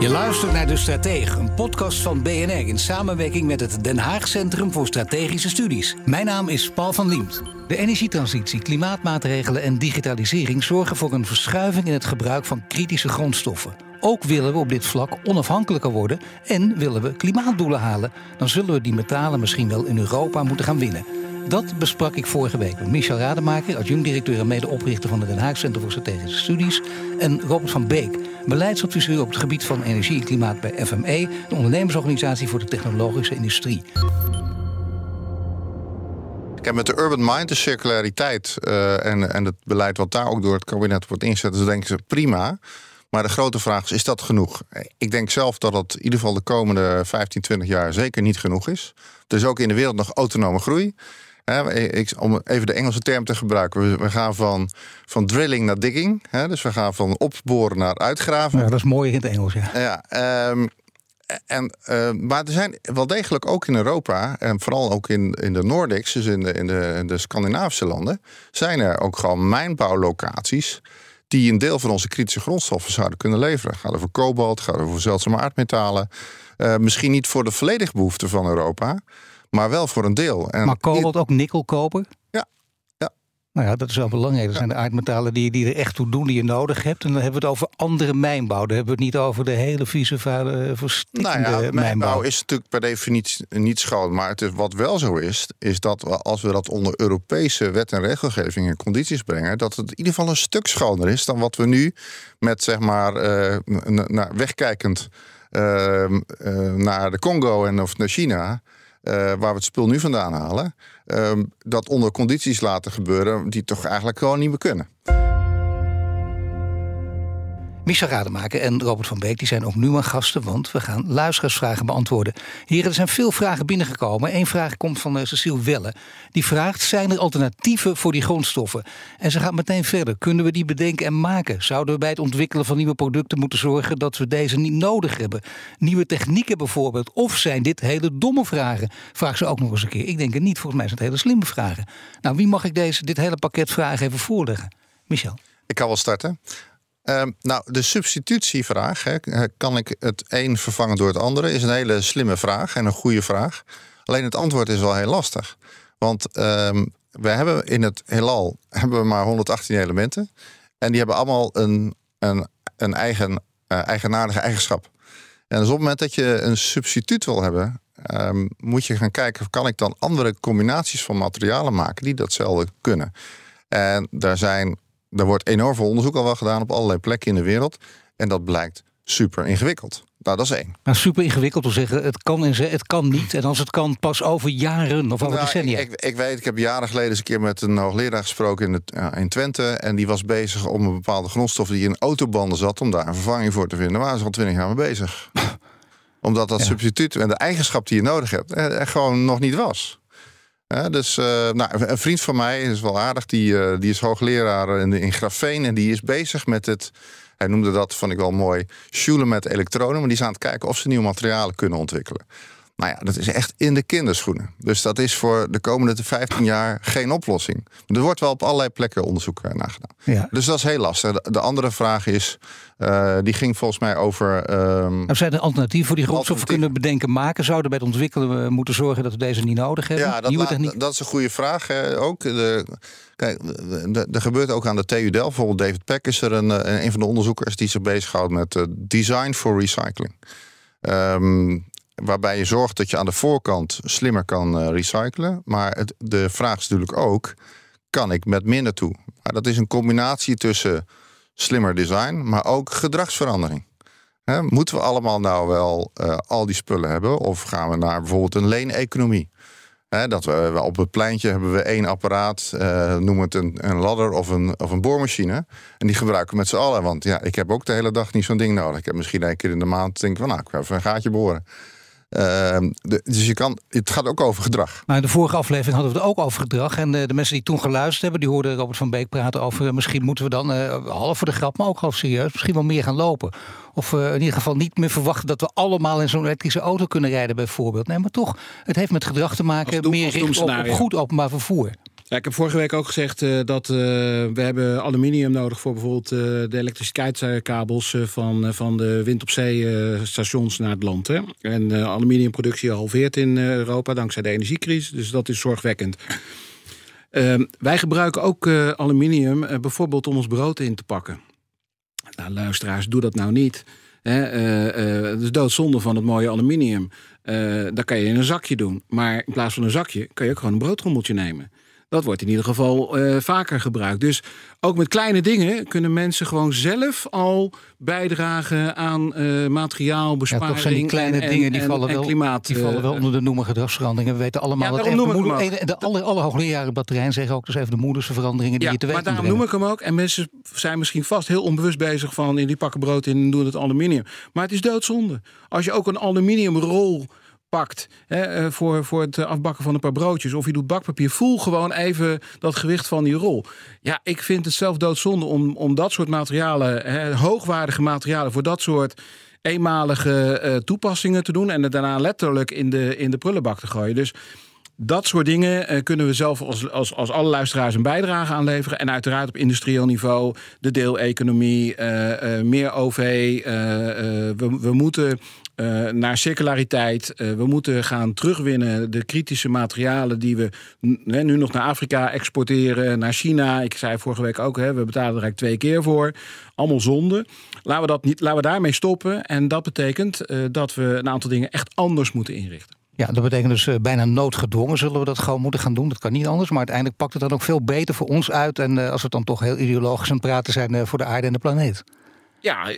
Je luistert naar De Stratege, een podcast van BNR in samenwerking met het Den Haag Centrum voor Strategische Studies. Mijn naam is Paul van Liemt. De energietransitie, klimaatmaatregelen en digitalisering zorgen voor een verschuiving in het gebruik van kritische grondstoffen. Ook willen we op dit vlak onafhankelijker worden en willen we klimaatdoelen halen. Dan zullen we die metalen misschien wel in Europa moeten gaan winnen. Dat besprak ik vorige week met Michel Rademaker, adjunct-directeur en medeoprichter van het Den Haag Centrum voor Strategische Studies, en Robert van Beek, beleidsadviseur op het gebied van energie en klimaat bij FME, de ondernemersorganisatie voor de technologische industrie. Kijk, met de Urban Mind, de circulariteit uh, en, en het beleid wat daar ook door het kabinet wordt ingezet, dus denken ze prima. Maar de grote vraag is, is dat genoeg? Ik denk zelf dat het in ieder geval de komende 15, 20 jaar zeker niet genoeg is. Er is ook in de wereld nog autonome groei. Ik, om even de Engelse term te gebruiken. We, gaan van, van drilling naar digging. dus we gaan van opboren naar uitgraven. Ja, dat is mooi in het Engels, ja. ja um, en, uh, maar er zijn wel degelijk ook in Europa, en vooral ook in, in de Nordics, dus in de, in, de, in de Scandinavische landen, zijn er ook gewoon mijnbouwlocaties die een deel van onze kritische grondstoffen zouden kunnen leveren. Gaat over kobalt, gaat over zeldzame aardmetalen. Uh, misschien niet voor de volledige behoefte van Europa, maar wel voor een deel. En maar kobalt ook nikkel kopen? Nou ja, dat is wel belangrijk. Dat zijn de aardmetalen die, die er echt toe doen, die je nodig hebt. En dan hebben we het over andere mijnbouw. Dan hebben we het niet over de hele vieze, vuile, verstikkende nou ja, mijnbouw. is natuurlijk per definitie niet schoon. Maar het is, wat wel zo is, is dat als we dat onder Europese wet en regelgeving en condities brengen, dat het in ieder geval een stuk schoner is dan wat we nu met, zeg maar, uh, wegkijkend uh, uh, naar de Congo en of naar China uh, waar we het spul nu vandaan halen, uh, dat onder condities laten gebeuren die toch eigenlijk gewoon niet meer kunnen. Michel Rademaker en Robert van Beek die zijn ook nu mijn gasten, want we gaan luisteraarsvragen beantwoorden. Heren, er zijn veel vragen binnengekomen. Eén vraag komt van uh, Cecile Welle. Die vraagt: zijn er alternatieven voor die grondstoffen? En ze gaat meteen verder. Kunnen we die bedenken en maken? Zouden we bij het ontwikkelen van nieuwe producten moeten zorgen dat we deze niet nodig hebben? Nieuwe technieken bijvoorbeeld? Of zijn dit hele domme vragen? Vraag ze ook nog eens een keer. Ik denk het niet. Volgens mij zijn het hele slimme vragen. Nou, wie mag ik deze, dit hele pakket vragen even voorleggen? Michel. Ik kan wel starten. Ehm, nou, de substitutievraag, hè, eh, kan ik het een vervangen door het andere, is een hele slimme vraag en een goede vraag. Alleen het antwoord is wel heel lastig. Want um, we hebben in het heelal hebben we maar 118 elementen. En die hebben allemaal een, een, een eigen, uh, eigenaardige eigenschap. En dus op het moment dat je een substituut wil hebben, um, moet je gaan kijken, kan ik dan andere combinaties van materialen maken die datzelfde kunnen. En daar zijn er wordt enorm veel onderzoek al wel gedaan op allerlei plekken in de wereld. En dat blijkt super ingewikkeld. Nou, dat is één. Nou, super ingewikkeld te zeggen, het kan en het kan niet. En als het kan, pas over jaren of over nou, decennia. Ik, ik, weet, ik heb jaren geleden eens een keer met een hoogleraar gesproken in, het, in Twente. En die was bezig om een bepaalde grondstof die in autobanden zat, om daar een vervanging voor te vinden. Daar waren ze al twintig jaar mee bezig. Omdat dat substituut en de eigenschap die je nodig hebt, er gewoon nog niet was dus uh, nou, een vriend van mij is wel aardig, die, uh, die is hoogleraar in, in grafeen en die is bezig met het, hij noemde dat, vond ik wel mooi, schulen met elektronen, maar die is aan het kijken of ze nieuwe materialen kunnen ontwikkelen. Nou ja, dat is echt in de kinderschoenen. Dus dat is voor de komende 15 jaar geen oplossing. Er wordt wel op allerlei plekken onderzoek eh, naar gedaan. Ja. Dus dat is heel lastig. De andere vraag is, uh, die ging volgens mij over. Um, zijn er alternatieven voor die grondstoffen kunnen bedenken maken? Zouden bij het ontwikkelen we moeten zorgen dat we deze niet nodig hebben? Ja, dat, dat is een goede vraag. Hè. Ook de, kijk, er gebeurt ook aan de TU Delft. Bijvoorbeeld David Peck is er een, eh, een van de onderzoekers die zich bezighoudt met uh, design for recycling. Um, waarbij je zorgt dat je aan de voorkant slimmer kan uh, recyclen. Maar het, de vraag is natuurlijk ook: kan ik met minder toe? Maar dat is een combinatie tussen slimmer design, maar ook gedragsverandering. He, moeten we allemaal nou wel uh, al die spullen hebben? Of gaan we naar bijvoorbeeld een leeneconomie? dat we, op het pleintje hebben we één apparaat, uh, noem het een, een ladder of een, of een boormachine. En die gebruiken we met z'n allen. Want ja, ik heb ook de hele dag niet zo'n ding nodig. Ik heb misschien één keer in de maand denk van nou, ik ga even een gaatje boren. Ehm, dus je kan, het gaat ook over gedrag. Maar in de vorige aflevering hadden we het ook over gedrag. En de, de mensen die toen geluisterd hebben, die hoorden Robert van Beek praten over... Eh, misschien moeten we dan, uh, half voor de grap, maar ook half serieus... misschien wel meer gaan lopen. Of uh, in ieder geval niet meer verwachten dat we allemaal in zo'n elektrische auto kunnen rijden bijvoorbeeld. Nee, maar toch, het heeft met gedrag te maken. meer richten op, op goed openbaar vervoer. Ik heb vorige week ook gezegd uh, dat uh, we hebben aluminium nodig voor bijvoorbeeld uh, de elektriciteitskabels van, van de wind op zee stations naar het land. Hè? En aluminiumproductie halveert in Europa dankzij de energiecrisis, dus dat is zorgwekkend. Ehm, wij gebruiken ook aluminium bijvoorbeeld om ons brood in te pakken. Nou, luisteraars, doe dat nou niet. Hè? het is doodzonde van het mooie aluminium. dat kan je in een zakje doen. Maar in plaats van een zakje kan je ook gewoon een broodrommeltje nemen. Dat wordt in ieder geval uh, vaker gebruikt. Dus ook met kleine dingen kunnen mensen gewoon zelf al bijdragen aan uh, materiaalbesparing. Ja, toch zijn die kleine en, dingen die, en, vallen, en wel, klimaat, die vallen wel onder de noemer gedragsveranderingen. We weten allemaal ja, dat de, alle, alle hoogleraren batterijen zeggen ook dus even de moederste veranderingen die ja, je te weten Maar daarom noem ik hem ook. En mensen zijn misschien vast heel onbewust bezig van in die pakken brood in en doen het aluminium. Maar het is doodzonde. Als je ook een aluminiumrol pakt hè, eh, voor, voor het afbakken van een paar broodjes. Of je doet bakpapier. Voel gewoon even dat gewicht van die rol. Ja, ik vind het zelf doodzonde om, om dat soort materialen, hè, hoogwaardige materialen, voor dat soort eenmalige uh, toepassingen te doen. En het daarna letterlijk in de, in de prullenbak te gooien. Dus dat soort dingen uh, kunnen we zelf als, als, als alle luisteraars een bijdrage aan leveren. En uiteraard op industrieel niveau, de deeleconomie, uh, meer OV. we, we moeten uh, naar circulariteit. Uh, we moeten gaan terugwinnen de kritische materialen die we nu nog naar Afrika exporteren, naar China. Ik zei vorige week ook, hè, we betalen er eigenlijk twee keer voor. Allemaal zonde. Laten we, dat niet, laten we daarmee stoppen. En dat betekent uh, dat we een aantal dingen echt anders moeten inrichten. Ja, dat betekent dus bijna noodgedwongen zullen we dat gewoon moeten gaan doen. Dat kan niet anders, maar uiteindelijk pakt het dan ook veel beter voor ons uit. En als we dan toch heel ideologisch aan praten zijn voor de aarde en de planeet. Ja,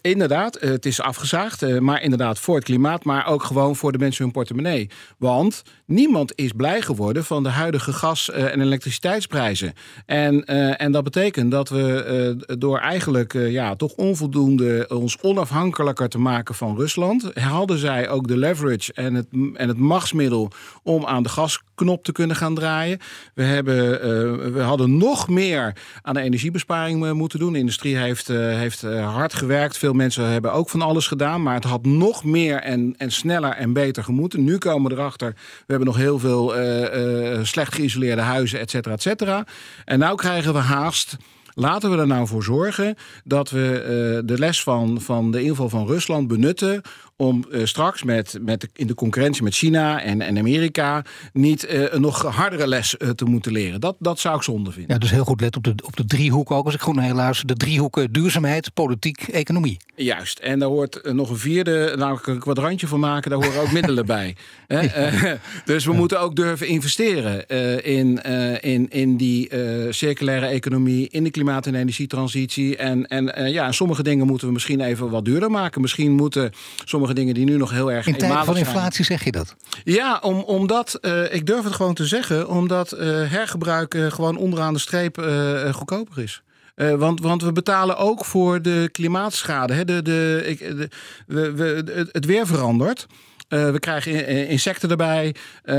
inderdaad. Het is afgezaagd. Maar inderdaad voor het klimaat, maar ook gewoon voor de mensen hun portemonnee. Want niemand is blij geworden van de huidige gas- en elektriciteitsprijzen. En, en dat betekent dat we door eigenlijk ja, toch onvoldoende ons onafhankelijker te maken van Rusland, hadden zij ook de leverage en het, en het machtsmiddel om aan de gasknop te kunnen gaan draaien. We, hebben, we hadden nog meer aan de energiebesparing moeten doen. De industrie heeft, heeft hard gewerkt. Veel mensen hebben ook van alles gedaan. Maar het had nog meer en, en sneller en beter gemoeten. Nu komen we erachter. We hebben nog heel veel uh, uh, slecht geïsoleerde huizen, et cetera, et cetera. En nu krijgen we haast. Laten we er nou voor zorgen dat we uh, de les van, van de inval van Rusland benutten om uh, straks met, met de, in de concurrentie met China en, en Amerika niet uh, een nog hardere les uh, te moeten leren. Dat, dat zou ik zonde vinden. Ja, dus heel goed let op de, op de driehoek ook. Als ik goed naar luister, de driehoeken duurzaamheid, politiek, economie. Juist. En daar hoort nog een vierde, namelijk een kwadrantje van maken. Daar horen ook middelen bij. dus we moeten ook durven investeren in, in, in die circulaire economie, in de klimaat- en energietransitie. En, en ja, sommige dingen moeten we misschien even wat duurder maken. Misschien moeten sommige dingen die nu nog heel erg In tijden van inflatie zijn. zeg je dat? Ja, om, omdat, uh, ik durf het gewoon te zeggen, omdat uh, hergebruik uh, gewoon onderaan de streep goedkoper is. Uh, want, want we betalen ook voor de klimaatschade. Hè? De, de, ik, de, we, we, het weer verandert. Uh, we krijgen insecten erbij. Uh,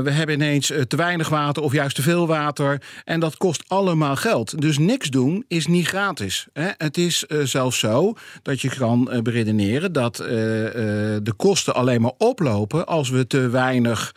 we hebben ineens te weinig water of juist te veel water. En dat kost allemaal geld. Dus niks doen is niet gratis. Hè? Het is zelfs zo dat je kan beredeneren dat de kosten alleen maar oplopen als we te weinig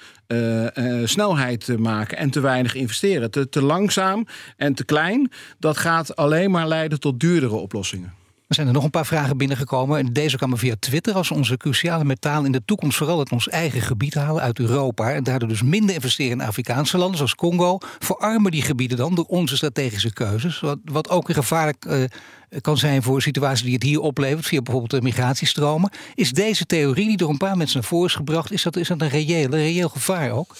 snelheid maken en te weinig investeren. Te, te langzaam en te klein, dat gaat alleen maar leiden tot duurdere oplossingen. Er zijn er nog een paar vragen binnengekomen. En deze kwamen via Twitter. Als onze cruciale metalen in de toekomst vooral uit ons eigen gebied halen, uit Europa. En daardoor dus minder investeren in Afrikaanse landen zoals Congo. Verarmen die gebieden dan door onze strategische keuzes. Wat, wat ook gevaarlijk uh, kan zijn voor situaties die het hier oplevert. Via bijvoorbeeld de migratiestromen. Is deze theorie die door een paar mensen naar voren is gebracht. Is dat, is dat een reëel, reëel gevaar ook?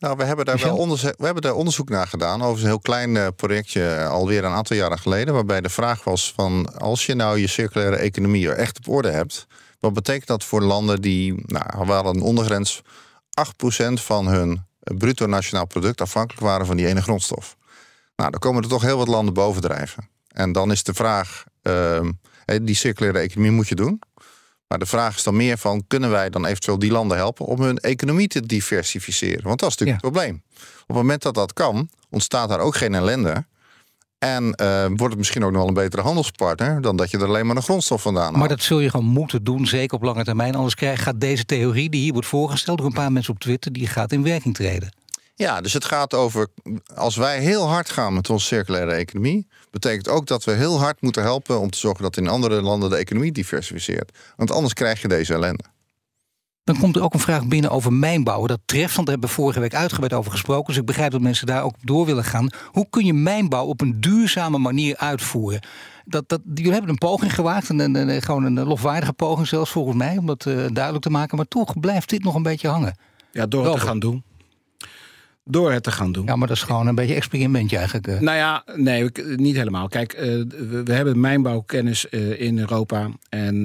Nou, we hebben daar wel onderzoek, we hebben daar onderzoek naar gedaan. Over een heel klein uh, projectje alweer een aantal jaren geleden. Waarbij de vraag was van als je nou je circulaire economie er echt op orde hebt. Wat betekent dat voor landen die, nou, we hadden een ondergrens 8% van hun bruto nationaal product afhankelijk waren van die ene grondstof. Nou, dan komen er toch heel wat landen bovendrijven. En dan is de vraag, ehm, die circulaire economie moet je doen. Maar de vraag is dan meer van, kunnen wij dan eventueel die landen helpen om hun economie te diversificeren? Want dat is natuurlijk het probleem. Op het moment dat dat kan, ontstaat daar ook geen ellende. En uh, wordt het misschien ook nog wel een betere handelspartner dan dat je er alleen maar een grondstof vandaan haalt. Maar dat zul je gewoon moeten doen, zeker op lange termijn. Anders krijg, gaat deze theorie die hier wordt voorgesteld door een paar mensen op Twitter, die gaat in werking treden. Ja, dus het gaat over, als wij heel hard gaan met onze circulaire economie, betekent ook dat we heel hard moeten helpen om te zorgen dat in andere landen de economie diversificeert. Want anders krijg je deze ellende. Dan komt er ook een vraag binnen over mijnbouw. Dat treft, want daar hebben we vorige week uitgebreid over gesproken. Dus ik begrijp dat mensen daar ook door willen gaan. Hoe kun je mijnbouw op een duurzame manier uitvoeren? Dat, dat, jullie hebben een poging gewaagd, en, en, gewoon een lofwaardige poging zelfs volgens mij, om dat uh, duidelijk te maken. Maar toch blijft dit nog een beetje hangen. Ja, door het te gaan doen door het te gaan doen. Ja, maar dat is gewoon een beetje experimentje eigenlijk. Eh. Nou ja, nee, niet helemaal. Kijk, uh, we, we, hebben mijnbouwkennis uh, in Europa. En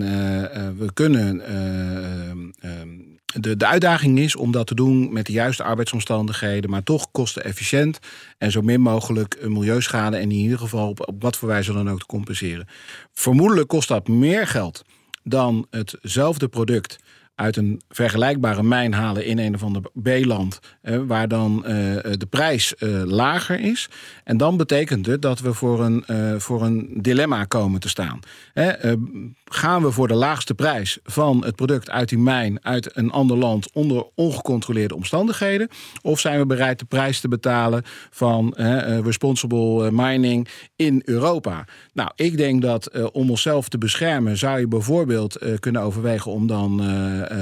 we kunnen. Ehm, de, de uitdaging is om dat te doen met de juiste arbeidsomstandigheden, maar toch kostenefficiënt en zo min mogelijk milieuschade en in ieder geval op, op wat voor wijze dan ook te compenseren. Vermoedelijk kost dat meer geld dan hetzelfde product uit een vergelijkbare mijn halen in een of ander B-land, eh, waar dan eh, de prijs eh, lager is. En dan betekent het dat we voor een, voor een dilemma komen te staan. Gaan we voor de laagste prijs van het product uit die mijn, uit een ander land, onder ongecontroleerde omstandigheden? Of zijn we bereid de prijs te betalen van responsible mining in Europa? Nou, ik denk dat om onszelf te beschermen, zou je bijvoorbeeld kunnen overwegen om dan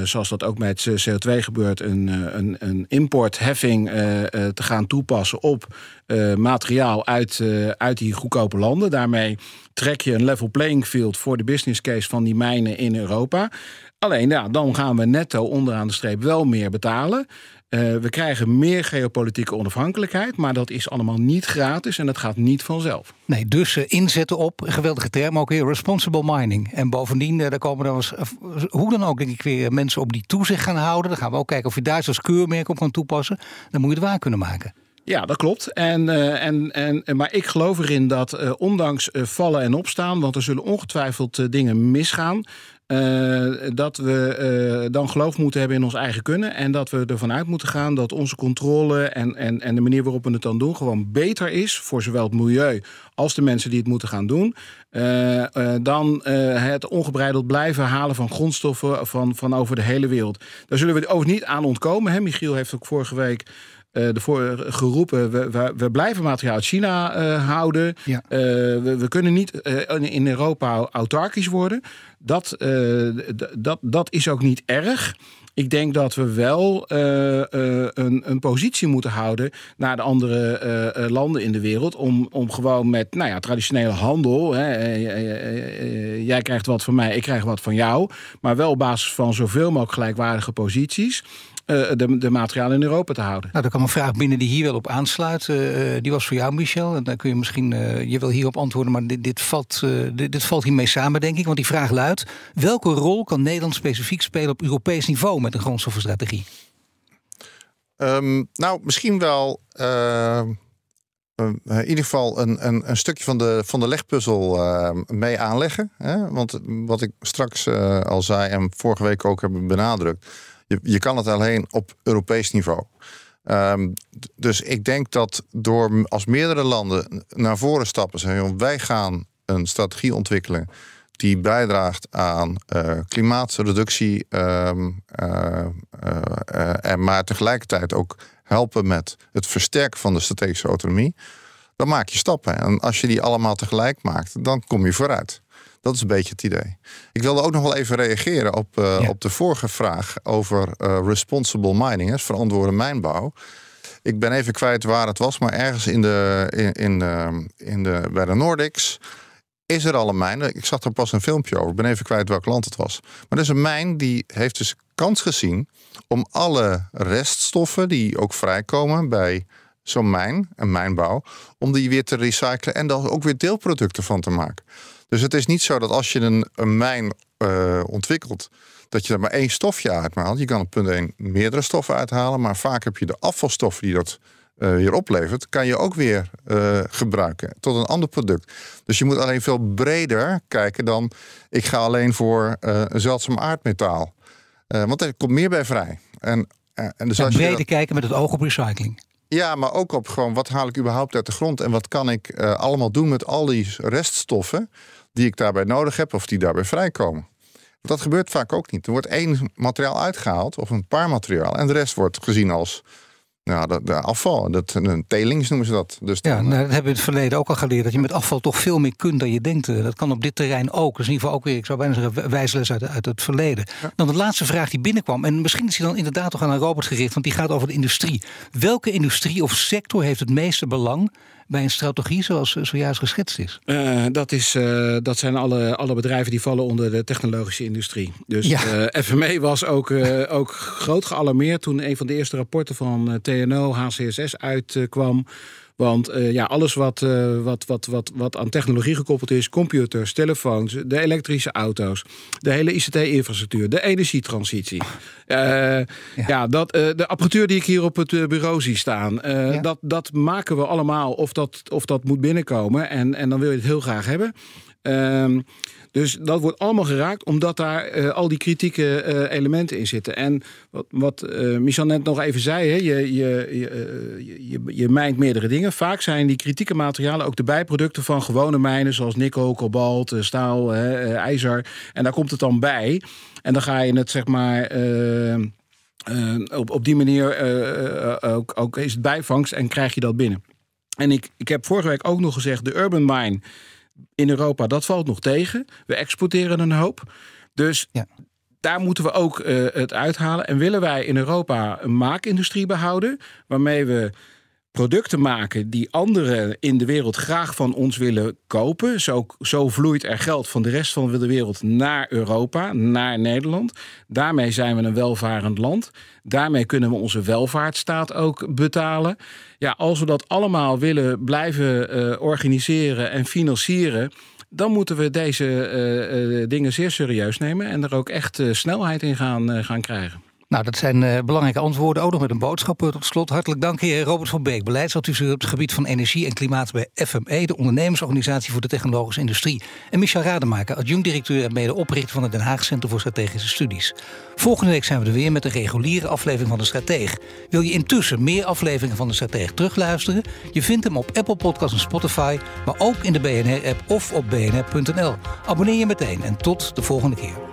zoals dat ook met CO2 gebeurt, een, eh, een, een importheffing eh, te gaan toepassen op materiaal uit, uit die goedkope landen. Daarmee trek je een level playing field voor de business case van die mijnen in Europa. Alleen ja, dan gaan we netto onderaan de streep wel meer betalen. Uh, we krijgen meer geopolitieke onafhankelijkheid, maar dat is allemaal niet gratis en dat gaat niet vanzelf. Nee, dus uh, inzetten op, geweldige term ook weer, responsible mining. En bovendien, uh, daar komen dan eens, hoe dan ook denk ik weer mensen op die toezicht gaan houden. Dan gaan we ook kijken of je daar zo'n keurmerk op kan toepassen. Dan moet je het waar kunnen maken. Ja, dat klopt. En, en, en, maar ik geloof erin dat ondanks vallen en opstaan, want er zullen ongetwijfeld dingen misgaan, uh, dat we uh, dan geloof moeten hebben in ons eigen kunnen. En dat we ervan uit moeten gaan dat onze controle en, en, en de manier waarop we het dan doen gewoon beter is voor zowel het milieu als de mensen die het moeten gaan doen. Uh, dan het ongebreideld blijven halen van grondstoffen van, van over de hele wereld. Daar zullen we ook niet aan ontkomen. Hè? Michiel heeft ook vorige week uh, ervoor geroepen, we, we, we, blijven materiaal uit China uh, houden. Ja. Uh, we, we, kunnen niet in Europa autarkisch worden. Dat, dat, dat is ook niet erg. Ik denk dat we wel een, een, positie moeten houden naar de andere landen in de wereld. Om, om gewoon met nou ja, traditionele handel. Hè, jij krijgt wat van mij, ik krijg wat van jou. Maar wel op basis van zoveel mogelijk gelijkwaardige posities. Eh, de, de materialen in Europa te houden. Nou, er kwam een vraag binnen die hier wel op aansluit. Uh, die was voor jou, Michel. En dan kun je misschien, uh, je wil hierop antwoorden, maar dit, dit, valt, dit, dit, valt hiermee samen, denk ik. Want die vraag luidt: welke rol kan Nederland specifiek spelen op Europees niveau met een grondstoffenstrategie? Um, nou, misschien wel. in ieder geval een, een, een, stukje van de, van de legpuzzel mee aanleggen. Hè? Want wat ik straks al zei en vorige week ook heb benadrukt je, je kan het alleen op Europees niveau. Um, dus ik denk dat door als meerdere landen naar voren stappen, zeggen wij gaan een strategie ontwikkelen die bijdraagt aan uh, klimaatreductie, um, uh, uh, en maar tegelijkertijd ook helpen met het versterken van de strategische autonomie, dan maak je stappen. En als je die allemaal tegelijk maakt, dan kom je vooruit. Dat is een beetje het idee. Ik wilde ook nog wel even reageren op, uh, op de vorige vraag over uh, responsible mining, hè, verantwoorde mijnbouw. Ik ben even kwijt waar het was, maar ergens in de, in, in, de, in de, bij de Nordics is er al een mijn. Ik zag er pas een filmpje over. Ik ben even kwijt welk land het was. Maar er is een mijn die heeft dus kans gezien om alle reststoffen die ook vrijkomen bij zo'n mijn, een mijnbouw, om die weer te recyclen en dan ook weer deelproducten van te maken. Dus het is niet zo dat als je een, een mijn uh, ontwikkelt, dat je er maar één stofje uithaalt. Je kan op punt 1 meerdere stoffen uithalen, maar vaak heb je de afvalstoffen die dat uh, weer oplevert, kan je ook weer uh, gebruiken tot een ander product. Dus je moet alleen veel breder kijken dan ik ga alleen voor een zeldzaam aardmetaal. want er komt meer bij vrij. En, en dus als breder kijken met het oog op recycling. Ja, maar ook op gewoon wat haal ik überhaupt uit de grond en wat kan ik allemaal doen met al die reststoffen die ik daarbij nodig heb of die daarbij vrijkomen. Dat gebeurt vaak ook niet. Er wordt één materiaal uitgehaald of een paar materiaal en de rest wordt gezien als ja, de, de afval. Dat, een telings noemen ze dat. Dus ja, nou, dat hebben we in het verleden ook al geleerd. Dat je met afval toch veel meer kunt dan je denkt. Eh, dat kan op dit terrein ook. Dus in ieder geval ook weer, ik zou bijna zeggen, wijsles uit, uit het verleden. Dan de laatste vraag die binnenkwam. En misschien is die dan inderdaad toch aan Robert gericht. Want die gaat over de industrie. Welke industrie of sector heeft het meeste belang bij een strategie zoals zojuist geschetst is? Uh, dat, is uh, dat zijn alle, alle bedrijven die vallen onder de technologische industrie. Dus ja. uh, FME was ook, ook groot gealarmeerd toen een van de eerste rapporten van TNO, HCSS uitkwam. Want uh, ja, alles wat, uh, wat, wat, wat, wat aan technologie gekoppeld is, computers, telefoons, de elektrische auto's, de hele ICT-infrastructuur, de energietransitie. Uh, ja. ja. dat, de apparatuur die ik hier op het bureau zie staan, ja. dat, dat maken we allemaal of dat, of dat moet binnenkomen. En, en dan wil je het heel graag hebben. Ehm, dus dat wordt allemaal geraakt omdat daar uh, al die kritieke uh, elementen in zitten. En wat, wat uh, Michel net nog even zei, hè, je, je, je, je, je mijnt meerdere dingen. Vaak zijn die kritieke materialen ook de bijproducten van gewone mijnen, zoals nikkel, kobalt, staal, ijzer. En daar komt het dan bij. En dan ga je het zeg maar. op, op die manier ook, ook is het bijvangst en krijg je dat binnen. En ik, ik heb vorige week ook nog gezegd: de Urban Mine in Europa, dat valt nog tegen. We exporteren een hoop. Dus ja. daar moeten we ook uh, het uithalen. En willen wij in Europa een maakindustrie behouden, waarmee we producten maken die anderen in de wereld graag van ons willen kopen. Zo, zo vloeit er geld van de rest van de wereld naar Europa, naar Nederland. Daarmee zijn we een welvarend land. Daarmee kunnen we onze welvaartsstaat ook betalen. Ja, als we dat allemaal willen blijven uh, organiseren en financieren dan moeten we deze uh, uh, dingen zeer serieus nemen en er ook echt snelheid in gaan, gaan krijgen. Nou, dat zijn uh, belangrijke antwoorden. Ook nog met een boodschap uh, tot slot. Hartelijk dank, heer Robert van Beek, beleidsadviseur op het gebied van energie en klimaat bij FME, de ondernemersorganisatie voor de technologische industrie. En Michel Rademaker, adjunct-directeur en medeoprichter van het Den Haag Centrum voor Strategische Studies. Volgende week zijn we er weer met een reguliere aflevering van de Strateeg. Wil je intussen meer afleveringen van de Strateeg terugluisteren? Je vindt hem op Apple Podcasts en Spotify, maar ook in de BNR-app of op bnr.nl. Abonneer je meteen en tot de volgende keer.